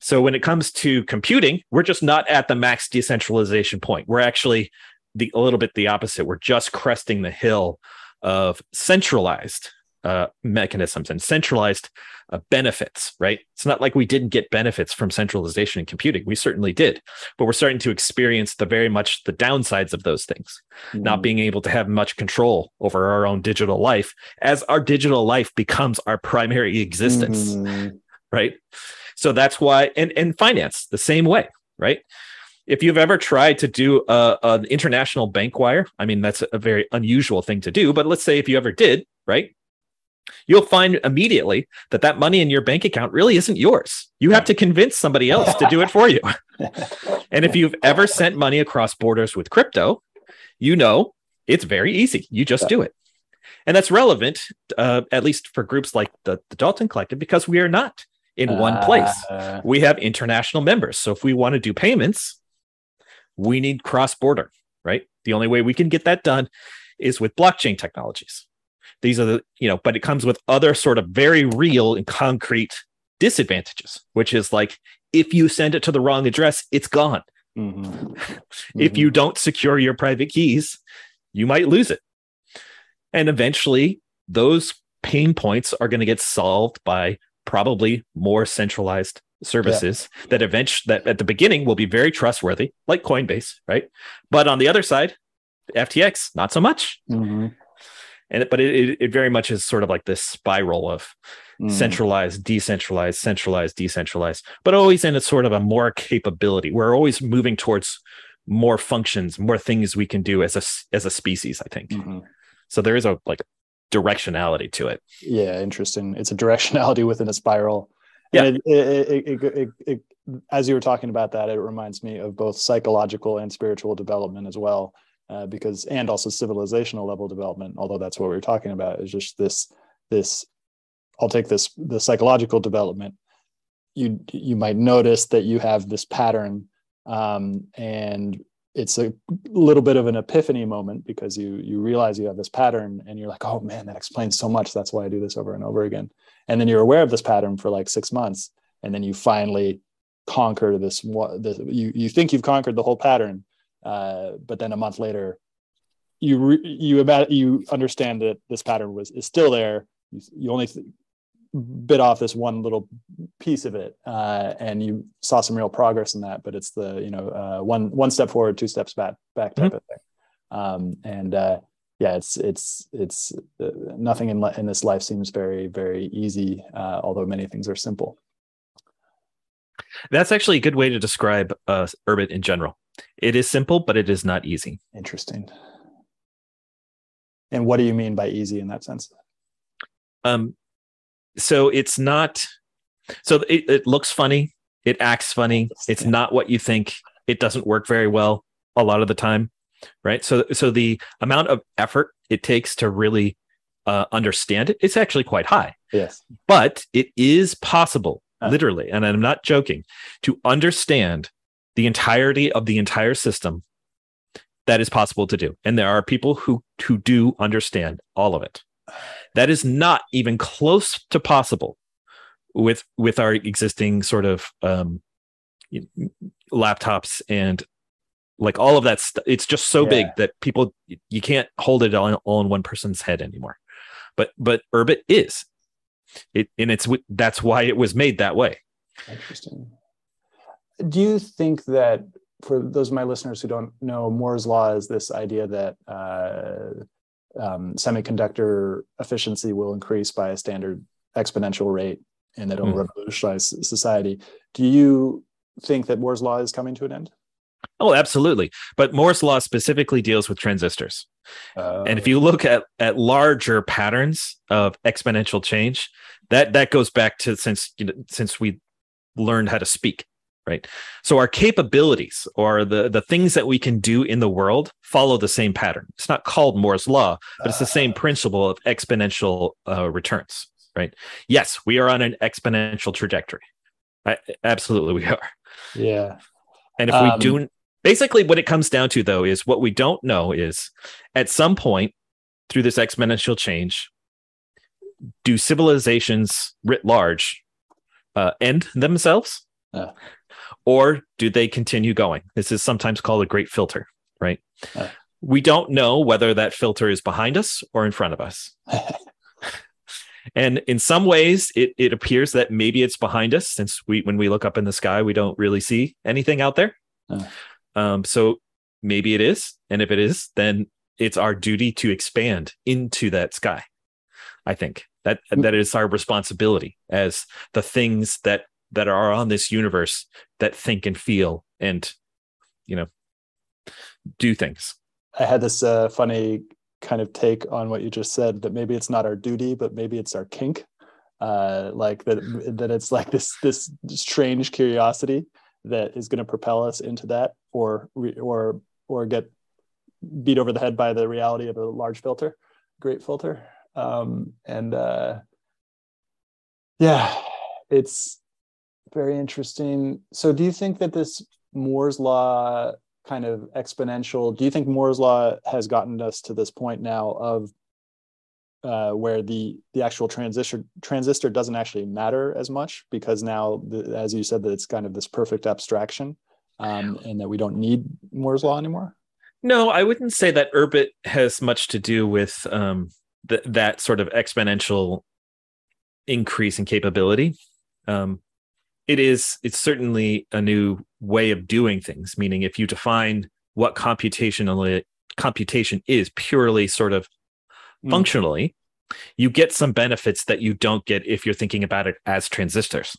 So when it comes to computing, we're just not at the max decentralization point. We're actually the a little bit the opposite. We're just cresting the hill of centralized uh, mechanisms and centralized uh, benefits, right? It's not like we didn't get benefits from centralization in computing. We certainly did, but we're starting to experience the very much the downsides of those things, mm. not being able to have much control over our own digital life as our digital life becomes our primary existence, mm. right? So that's why, and and finance the same way, right? If you've ever tried to do a, an international bank wire, I mean that's a very unusual thing to do, but let's say if you ever did, right? You'll find immediately that that money in your bank account really isn't yours. You have to convince somebody else to do it for you. and if you've ever sent money across borders with crypto, you know it's very easy. You just do it. And that's relevant, uh, at least for groups like the, the Dalton Collective, because we are not in one place. Uh, we have international members. So if we want to do payments, we need cross border, right? The only way we can get that done is with blockchain technologies. These are the, you know, but it comes with other sort of very real and concrete disadvantages, which is like if you send it to the wrong address, it's gone. Mm-hmm. Mm-hmm. if you don't secure your private keys, you might lose it. And eventually, those pain points are going to get solved by probably more centralized services yeah. that eventually that at the beginning will be very trustworthy like coinbase right but on the other side ftx not so much mm-hmm. and but it, it very much is sort of like this spiral of mm. centralized decentralized centralized decentralized but always in a sort of a more capability we're always moving towards more functions more things we can do as a as a species i think mm-hmm. So there is a like directionality to it. Yeah, interesting. It's a directionality within a spiral. Yeah. It, it, it, it, as you were talking about that, it reminds me of both psychological and spiritual development as well, uh, because and also civilizational level development. Although that's what we are talking about is just this this. I'll take this the psychological development. You you might notice that you have this pattern, um, and it's a little bit of an epiphany moment because you you realize you have this pattern and you're like oh man that explains so much. That's why i do this over and over again. And then you're aware of this pattern for like six months and then you finally conquer this this you you think you've conquered the whole pattern uh, but then a month later you re, you about you understand that this pattern was is still there. You, you only th- bit off this one little piece of it uh, and you saw some real progress in that but it's the you know uh, one one step forward two steps back back type mm-hmm. of thing. Um, and uh, yeah it's it's it's uh, nothing in, in this life seems very very easy uh, although many things are simple. That's actually a good way to describe uh, urbit in general. It is simple but it is not easy. Interesting. And what do you mean by easy in that sense? Um, so it's not so it, it looks funny. It acts funny. It's not what you think. It doesn't work very well a lot of the time right? So so the amount of effort it takes to really uh, understand it it's actually quite high. Yes. But it is possible uh, literally and i'm not joking to understand the entirety of the entire system that is possible to do. And there are people who who do understand all of it that is not even close to possible with with our existing sort of um, laptops and like all of that st- it's just so yeah. big that people you can't hold it all, all in one person's head anymore. But but urbit is. It and it's that's why it was made that way. Interesting. Do you think that for those of my listeners who don't know moore's law is this idea that uh, um, semiconductor efficiency will increase by a standard exponential rate and it'll mm. revolutionize society. Do you think that Moore's law is coming to an end? Oh, absolutely. But Moore's law specifically deals with transistors. Uh, and if you look at at larger patterns of exponential change, that that goes back to since you know, since we learned how to speak right? So our capabilities or the the things that we can do in the world follow the same pattern. It's not called moore's law but it's the same ah. principle of exponential uh, returns right? Yes we are on an exponential trajectory. I, absolutely we are. Yeah. And if um, we do basically what it comes down to though is what we don't know is at some point through this exponential change do civilizations writ large uh, end themselves? Uh or do they continue going? This is sometimes called a great filter, right? Uh, we don't know whether that filter is behind us or in front of us. and in some ways, it, it appears that maybe it's behind us since we, when we look up in the sky, we don't really see anything out there. Uh, um, so maybe it is. And if it is, then it's our duty to expand into that sky. I think that that is our responsibility as the things that that are on this universe that think and feel and you know do things. I had this uh, funny kind of take on what you just said that maybe it's not our duty but maybe it's our kink. Uh, like that that it's like this this strange curiosity that is going to propel us into that or or or get beat over the head by the reality of a large filter great filter. Um, and uh, yeah it's very interesting. So, do you think that this Moore's law kind of exponential? Do you think Moore's law has gotten us to this point now of uh, where the the actual transistor transistor doesn't actually matter as much because now, the, as you said, that it's kind of this perfect abstraction, um, and that we don't need Moore's law anymore. No, I wouldn't say that Urbit has much to do with um, th- that sort of exponential increase in capability. Um, it is it's certainly a new way of doing things meaning if you define what computationally computation is purely sort of mm. functionally you get some benefits that you don't get if you're thinking about it as transistors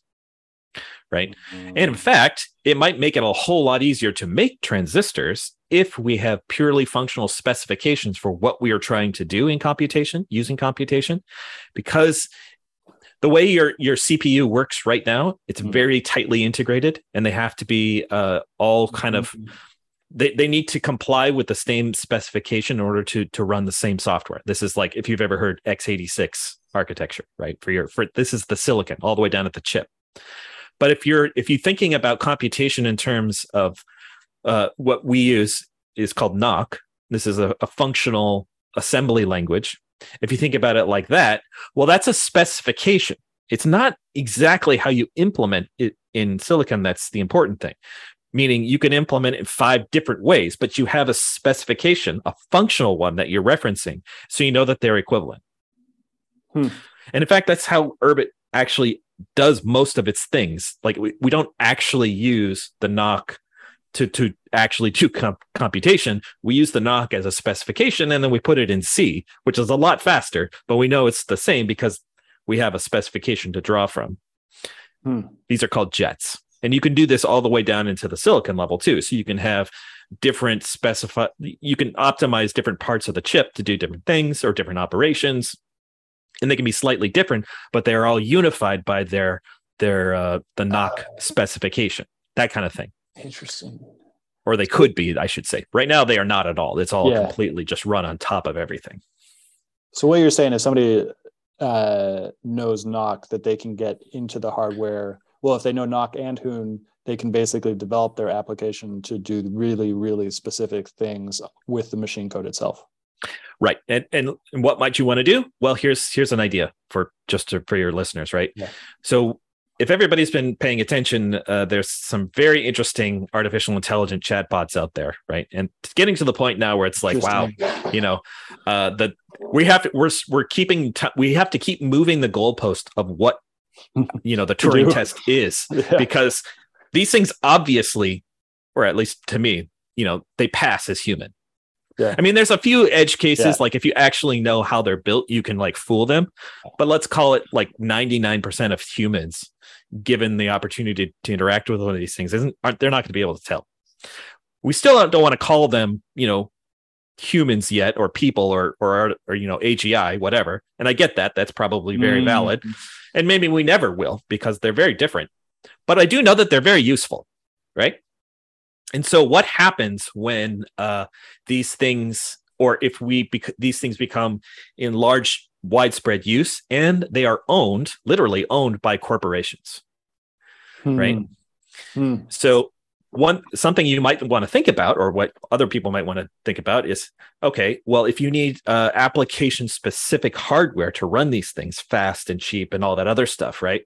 right mm. and in fact it might make it a whole lot easier to make transistors if we have purely functional specifications for what we are trying to do in computation using computation because the way your your CPU works right now, it's mm-hmm. very tightly integrated, and they have to be uh, all kind of mm-hmm. they, they need to comply with the same specification in order to to run the same software. This is like if you've ever heard x86 architecture, right? For your for this is the silicon all the way down at the chip. But if you're if you're thinking about computation in terms of uh, what we use is called Nock. This is a, a functional assembly language if you think about it like that, well, that's a specification. It's not exactly how you implement it in silicon that's the important thing. Meaning you can implement it in five different ways, but you have a specification, a functional one that you're referencing, so you know that they're equivalent. Hmm. And in fact, that's how Urbit actually does most of its things. Like we, we don't actually use the Nock to to actually do comp- computation, we use the Nock as a specification and then we put it in C, which is a lot faster, but we know it's the same because we have a specification to draw from. Hmm. These are called jets. And you can do this all the way down into the silicon level too. So you can have different specify you can optimize different parts of the chip to do different things or different operations. And they can be slightly different, but they're all unified by their their uh the Nock specification, that kind of thing. Interesting. Or they could be, I should say. Right now, they are not at all. It's all yeah. completely just run on top of everything. So what you're saying is somebody uh, knows Nock that they can get into the hardware. Well, if they know Nock and Hoon, they can basically develop their application to do really, really specific things with the machine code itself. Right. And, and what might you want to do? Well, here's here's an idea for just to, for your listeners, right? Yeah. So if everybody's been paying attention, uh, there's some very interesting artificial intelligent chatbots out there, right? And getting to the point now where it's like, wow, you know, uh, that we have to, we're we're keeping t- we have to keep moving the goalpost of what you know the Turing test is yeah. because these things obviously, or at least to me, you know, they pass as human. Yeah. I mean, there's a few edge cases, yeah. like if you actually know how they're built, you can like fool them. But let's call it like 99% of humans given the opportunity to, to interact with one of these things isn't aren't they're not going to be able to tell. We still don't, don't want to call them you know humans yet or people or or or you know agi whatever. And i get that that's probably very mm. valid. And maybe we never will because they're very different. But i do know that they're very useful right? And so what happens when uh, these things or if we bec- these things become in large widespread use and they are owned, literally owned by corporations. Hmm. Right. Hmm. So one something you might want to think about or what other people might want to think about is okay well if you need uh, application specific hardware to run these things fast and cheap and all that other stuff right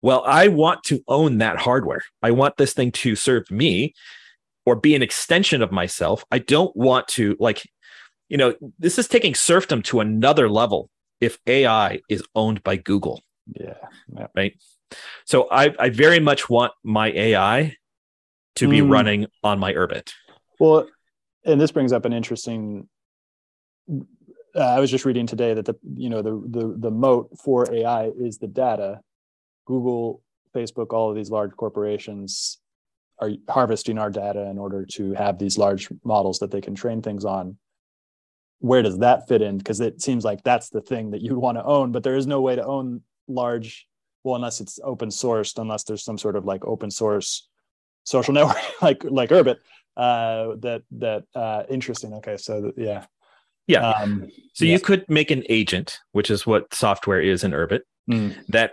well i want to own that hardware i want this thing to serve me or be an extension of myself i don't want to like you know this is taking serfdom to another level if AI is owned by Google. Yeah. yeah. Right. So I, I very much want my AI to be mm. running on my Urbit. Well, and this brings up an interesting. Uh, I was just reading today that the you know the the the moat for AI is the data. Google, Facebook, all of these large corporations are harvesting our data in order to have these large models that they can train things on where does that fit in? Because it seems like that's the thing that you'd want to own, but there is no way to own large, well, unless it's open sourced, unless there's some sort of like open source social network like like Urbit. Uh, that that uh, interesting. Okay, so yeah, yeah. Um, so yeah. you could make an agent, which is what software is in Urbit, mm. that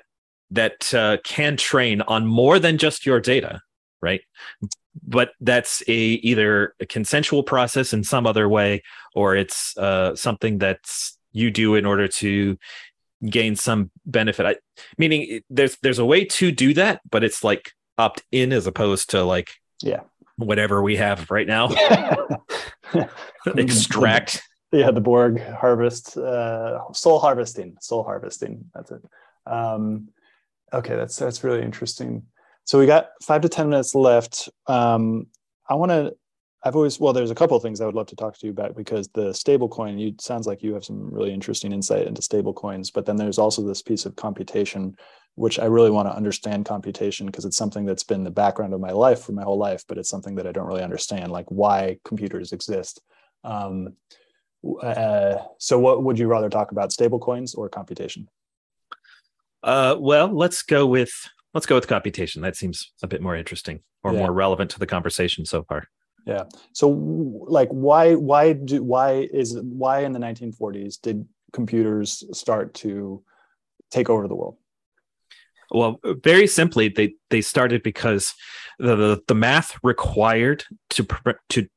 that uh, can train on more than just your data, right? but that's a either a consensual process in some other way or it's uh, something that's you do in order to gain some benefit. I, meaning there's there's a way to do that but it's like opt in as opposed to like yeah. whatever we have right now. Extract. Yeah the borg harvest uh soul harvesting soul harvesting that's it. Um okay that's that's really interesting so we got five to 10 minutes left. Um, I want to, I've always, well, there's a couple of things I would love to talk to you about because the stable coin, you sounds like you have some really interesting insight into stable coins, but then there's also this piece of computation which I really want to understand computation because it's something that's been the background of my life for my whole life, but it's something that I don't really understand, like why computers exist. Um, uh, so, what would you rather talk about, stablecoins or computation? Uh, well, let's go with let's go with computation. That seems a bit more interesting or yeah. more relevant to the conversation so far. Yeah. So, like, why why do why is why in the 1940s did computers start to take over the world? Well, very simply, they they started because the the, the math required to to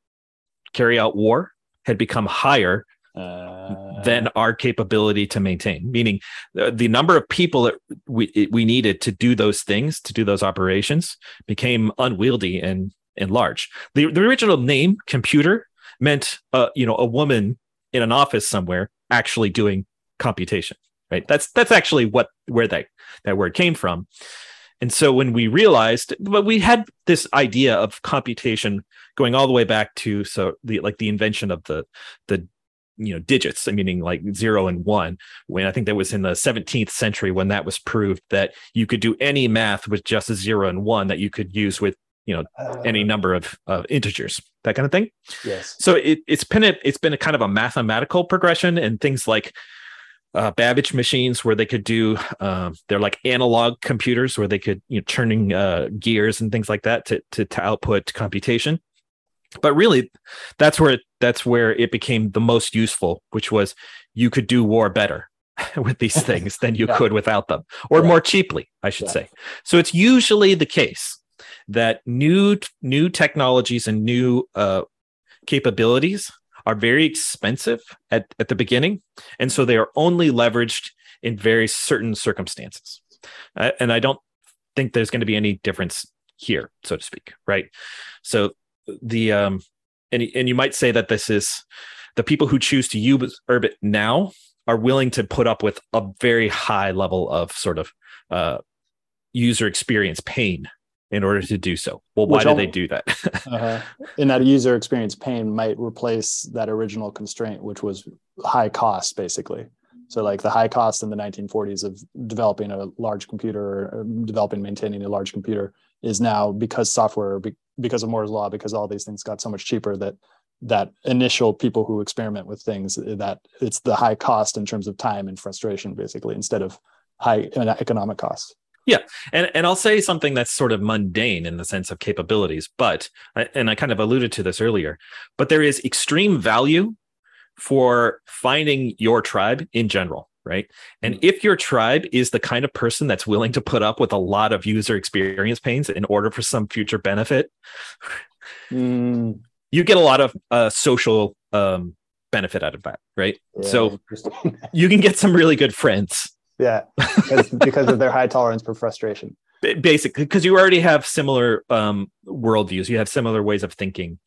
carry out war had become higher uh, than our capability to maintain. Meaning, the, the number of people that we we needed to do those things, to do those operations, became unwieldy and and large. The the original name computer meant uh, you know a woman in an office somewhere actually doing computation right that's that's actually what where that that word came from and so when we realized but we had this idea of computation going all the way back to so the like the invention of the the you know digits meaning like zero and one when i think that was in the 17th century when that was proved that you could do any math with just a zero and one that you could use with you know uh, any number of, of integers that kind of thing. Yes. So it, it's been a, it's been a kind of a mathematical progression and things like uh, Babbage machines where they could do uh, they're like analog computers where they could you know turning uh, gears and things like that to, to to output computation. But really, that's where it, that's where it became the most useful, which was you could do war better with these things than you yeah. could without them, or more cheaply, I should yeah. say. So it's usually the case that new new technologies and new uh, capabilities are very expensive at, at the beginning. And so they are only leveraged in very certain circumstances. Uh, and I don't think there's going to be any difference here, so to speak, right? So the um and and you might say that this is the people who choose to use Urbit now are willing to put up with a very high level of sort of uh, user experience pain in order to do so. Well, why do they do that? uh-huh. And that user experience pain might replace that original constraint, which was high cost, basically. So, like the high cost in the 1940s of developing a large computer, or developing, maintaining a large computer, is now because software, because of Moore's law, because all these things got so much cheaper that that initial people who experiment with things that it's the high cost in terms of time and frustration, basically, instead of high economic costs. Yeah, and and I'll say something that's sort of mundane in the sense of capabilities, but and I kind of alluded to this earlier, but there is extreme value for finding your tribe in general, right? And mm. if your tribe is the kind of person that's willing to put up with a lot of user experience pains in order for some future benefit, mm. you get a lot of uh, social um, benefit out of that, right? Yeah, so you can get some really good friends yeah, because, because of their high tolerance for frustration. Basically, because you already have similar um, worldviews, you have similar ways of thinking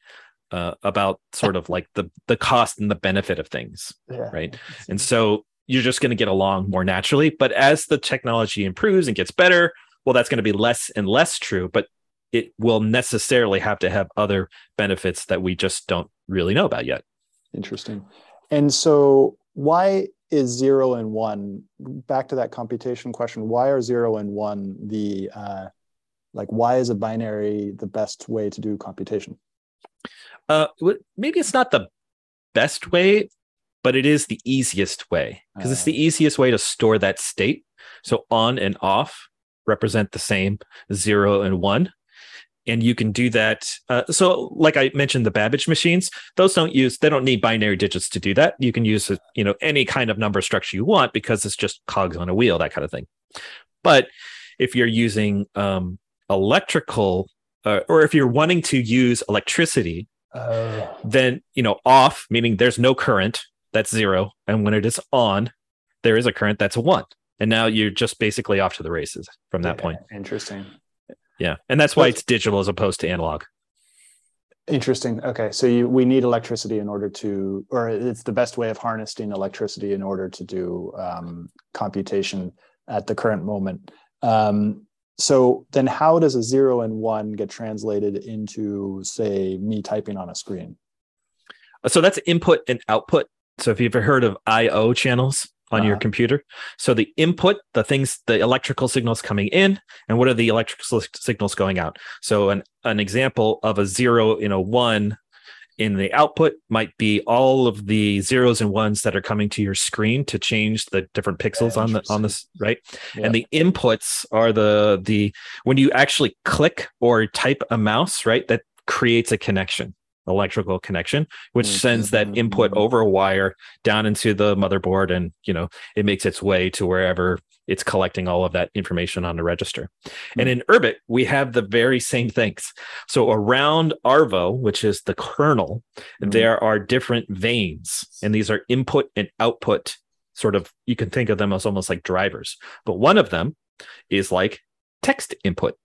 uh, about sort of like the the cost and the benefit of things, yeah. right? And so you're just going to get along more naturally. But as the technology improves and gets better, well, that's going to be less and less true. But it will necessarily have to have other benefits that we just don't really know about yet. Interesting. And so, why is zero and one back to that computation question why are zero and one the uh, like why is a binary the best way to do computation uh, maybe it's not the best way but it is the easiest way because uh, it's the uh. easiest way to store that state so on and off represent the same zero and one and you can do that. Uh, so, like I mentioned, the Babbage machines, those don't use they don't need binary digits to do that. You can use you know any kind of number structure you want because it's just cogs on a wheel, that kind of thing. But if you're using um, electrical, uh, or if you're wanting to use electricity, uh. then you know off meaning there's no current, that's zero, and when it is on, there is a current, that's one. And now you're just basically off to the races from that yeah, point. Interesting. Yeah, and that's why it's digital as opposed to analog. Interesting. Okay, so you, we need electricity in order to, or it's the best way of harnessing electricity in order to do um, computation at the current moment. Um, so then, how does a zero and one get translated into, say, me typing on a screen? So that's input and output. So if you've ever heard of I/O channels, on your Uh-huh. computer. So the input, the things, the electrical signals coming in, and what are the electrical signals going out? So an an example of a zero in a one in the output might be all of the zeros and ones that are coming to your screen to change the different pixels Yeah, on the on this right Yeah. and the inputs are the the when you actually click or type a mouse right that creates a connection electrical connection which sends that input Mhm. over a wire down into the motherboard and you know it makes its way to wherever it's collecting all of that information on the register and in urbit we have the very same things so around arvo which is the kernel Mhm. there are different vanes and these are input and output sort of you can think of them as almost like drivers but one of them is like text input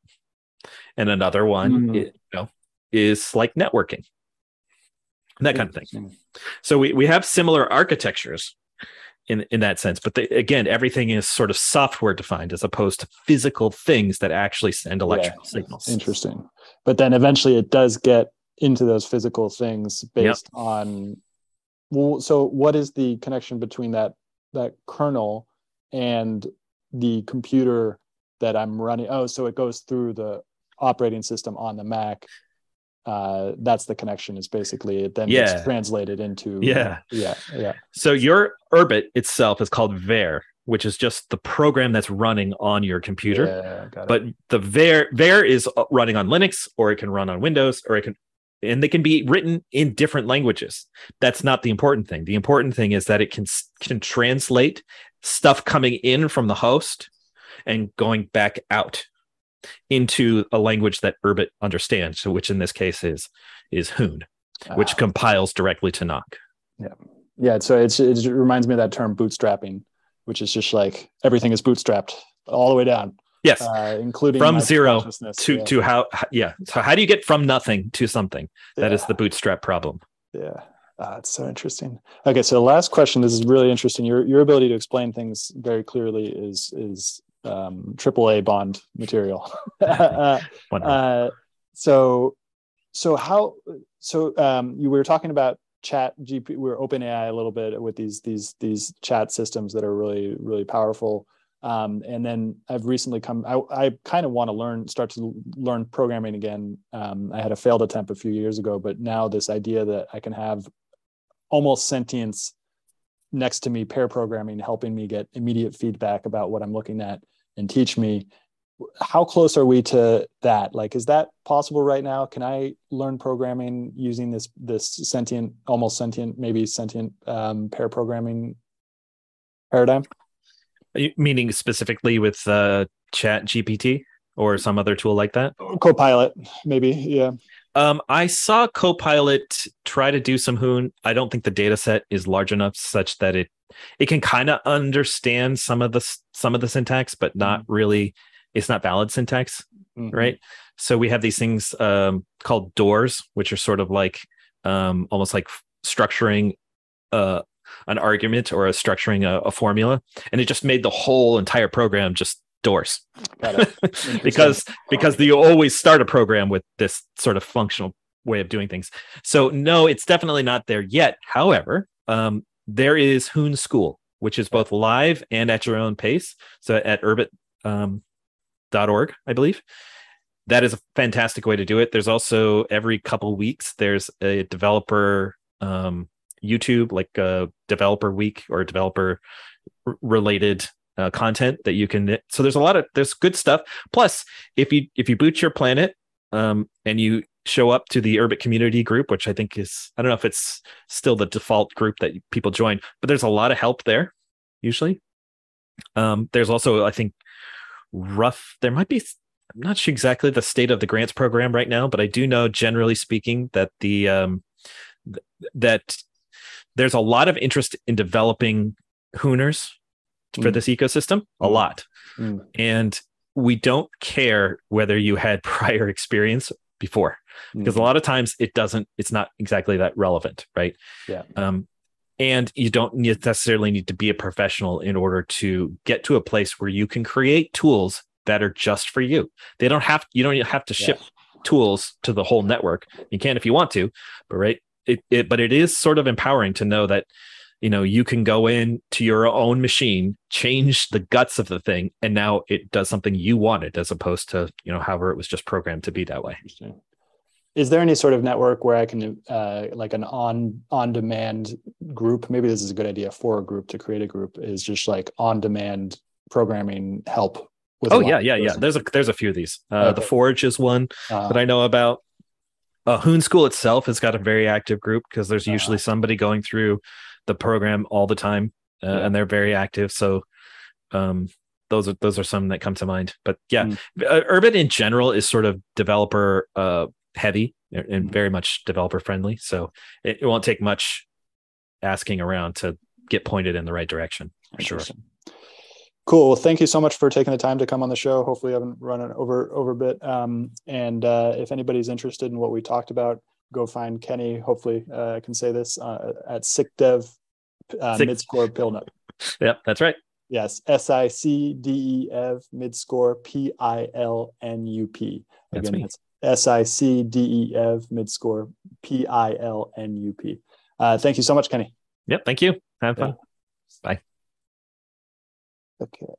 and another one Mhm. i- you know is like networking that kind of thing so we, we have similar architectures in in that sense but they, again everything is sort of software defined as opposed to physical things that actually send electrical Yeah. signals Interesting. But then eventually it does get into those physical things based on well, so what is the connection between that that kernel and the computer that I'm running? Oh, so it goes through the operating system on the Mac. Uh, that's the connection is basically it then Yeah. gets translated into Yeah. yeah yeah So your Urbit itself is called Vere, which is just the program that's running on your computer. yeah. But the Vere Vere is uh, running on Linux, or it can run on Windows, or it can, and they can be written in different languages. That's not the important thing. The important thing is that it can can translate stuff coming in from the host and going back out into a language that Urbit understands. So, which in this case is is Hoon, which Ah. compiles directly to Nock. yeah yeah. so it's it reminds me of that term bootstrapping which is just like everything is bootstrapped all the way down Yes. uh, including From zero to yeah. to how yeah so how do you get from nothing to something That is yeah. the bootstrap problem yeah Ah, it's so interesting okay so last question this is really interesting your your ability to explain things very clearly is is um AAA bond material. Uh, uh, so so how so um you were talking about chat gp we we're open ai a little bit with these these these chat systems that are really really powerful. Um and then i've recently come i, I kind of want to learn start to learn programming again. Um i had a failed attempt a few years ago but now this idea that i can have almost sentience next to me pair programming helping me get immediate feedback about what i'm looking at and teach me. How close are we to that? Like is that possible right now? Can i learn programming using this this sentient almost sentient maybe sentient um, pair programming paradigm? Meaning specifically with uh, chat gpt or some other tool like that? Copilot maybe yeah um, i saw copilot try to do some hoon i don't think the data set is large enough such that it it can kind of understand some of the some of the syntax but not really it's not valid syntax Mhm. right? So we have these things um, called doors, which are sort of like um, almost like structuring uh, an argument or a structuring a, a formula, and it just made the whole entire program just doors. Because because you always start a program with this sort of functional way of doing things. So no, it's definitely not there yet. However, um, there is Hoon School, which is both live and at your own pace. So at urbit um, dot org, I believe. That is a fantastic way to do it. There's also every couple weeks there's a developer um, YouTube, like a developer week or developer related uh, content that you can. So there's a lot of there's good stuff. Plus, if you if you boot your planet um, and you show up to the Urbit community group, which I think is I don't know if it's still the default group that people join, but there's a lot of help there usually. Um, there's also I think rough. There might be. I'm not sure exactly the state of the grants program right now, but I do know generally speaking that the um, th- that there's a lot of interest in developing Hooners for Mm. this ecosystem. A Mm. lot Mm. and we don't care whether you had prior experience before because a Mm. lot of times it doesn't it's not exactly that relevant right Yeah. um and you don't necessarily need to be a professional in order to get to a place where you can create tools that are just for you they don't have you don't have to Yeah. ship tools to the whole network you can if you want to but right it, it but it is sort of empowering to know that you know you can go in to your own machine change the guts of the thing and now it does something you wanted as opposed to you know however it was just programmed to be that way. Is there any sort of network where i can uh, like an on on demand group maybe this is a good idea for a group to create a group is just like on demand programming help oh yeah yeah yeah. there's a there's a few of these. Uh, okay. the forge is one uh, that i know about. Uh, Hoon School itself has got a very active group because there's usually uh-huh. somebody going through the program all the time, uh, yeah. and they're very active. So, um, those are those are some that come to mind. But yeah, mm. Urbit in general is sort of developer uh, heavy and mm. very much developer friendly. So it, it, won't take much asking around to get pointed in the right direction for sure. Cool. Well, thank you so much for taking the time to come on the show. Hopefully, I haven't run it over over a bit. Um, and uh, if anybody's interested in what we talked about, go find Kenny. Hopefully, uh, I can say this uh, at Sicdef uh, Sick. Midscore Pilnup. Yep, that's right. Yes, S I C D E F Midscore P I L N U P. Again, that's S I C D E F Midscore P I L N U P. Uh, thank you so much, Kenny. Yep, thank you. Have fun. Yeah. Bye. Okay.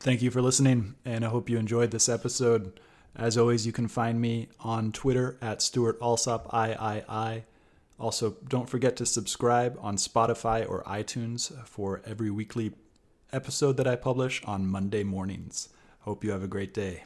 Thank you for listening, and I hope you enjoyed this episode. As always, you can find me on Twitter at Stewart Alsop III. Also, don't forget to subscribe on Spotify or iTunes for every weekly episode that I publish on Monday mornings. Hope you have a great day.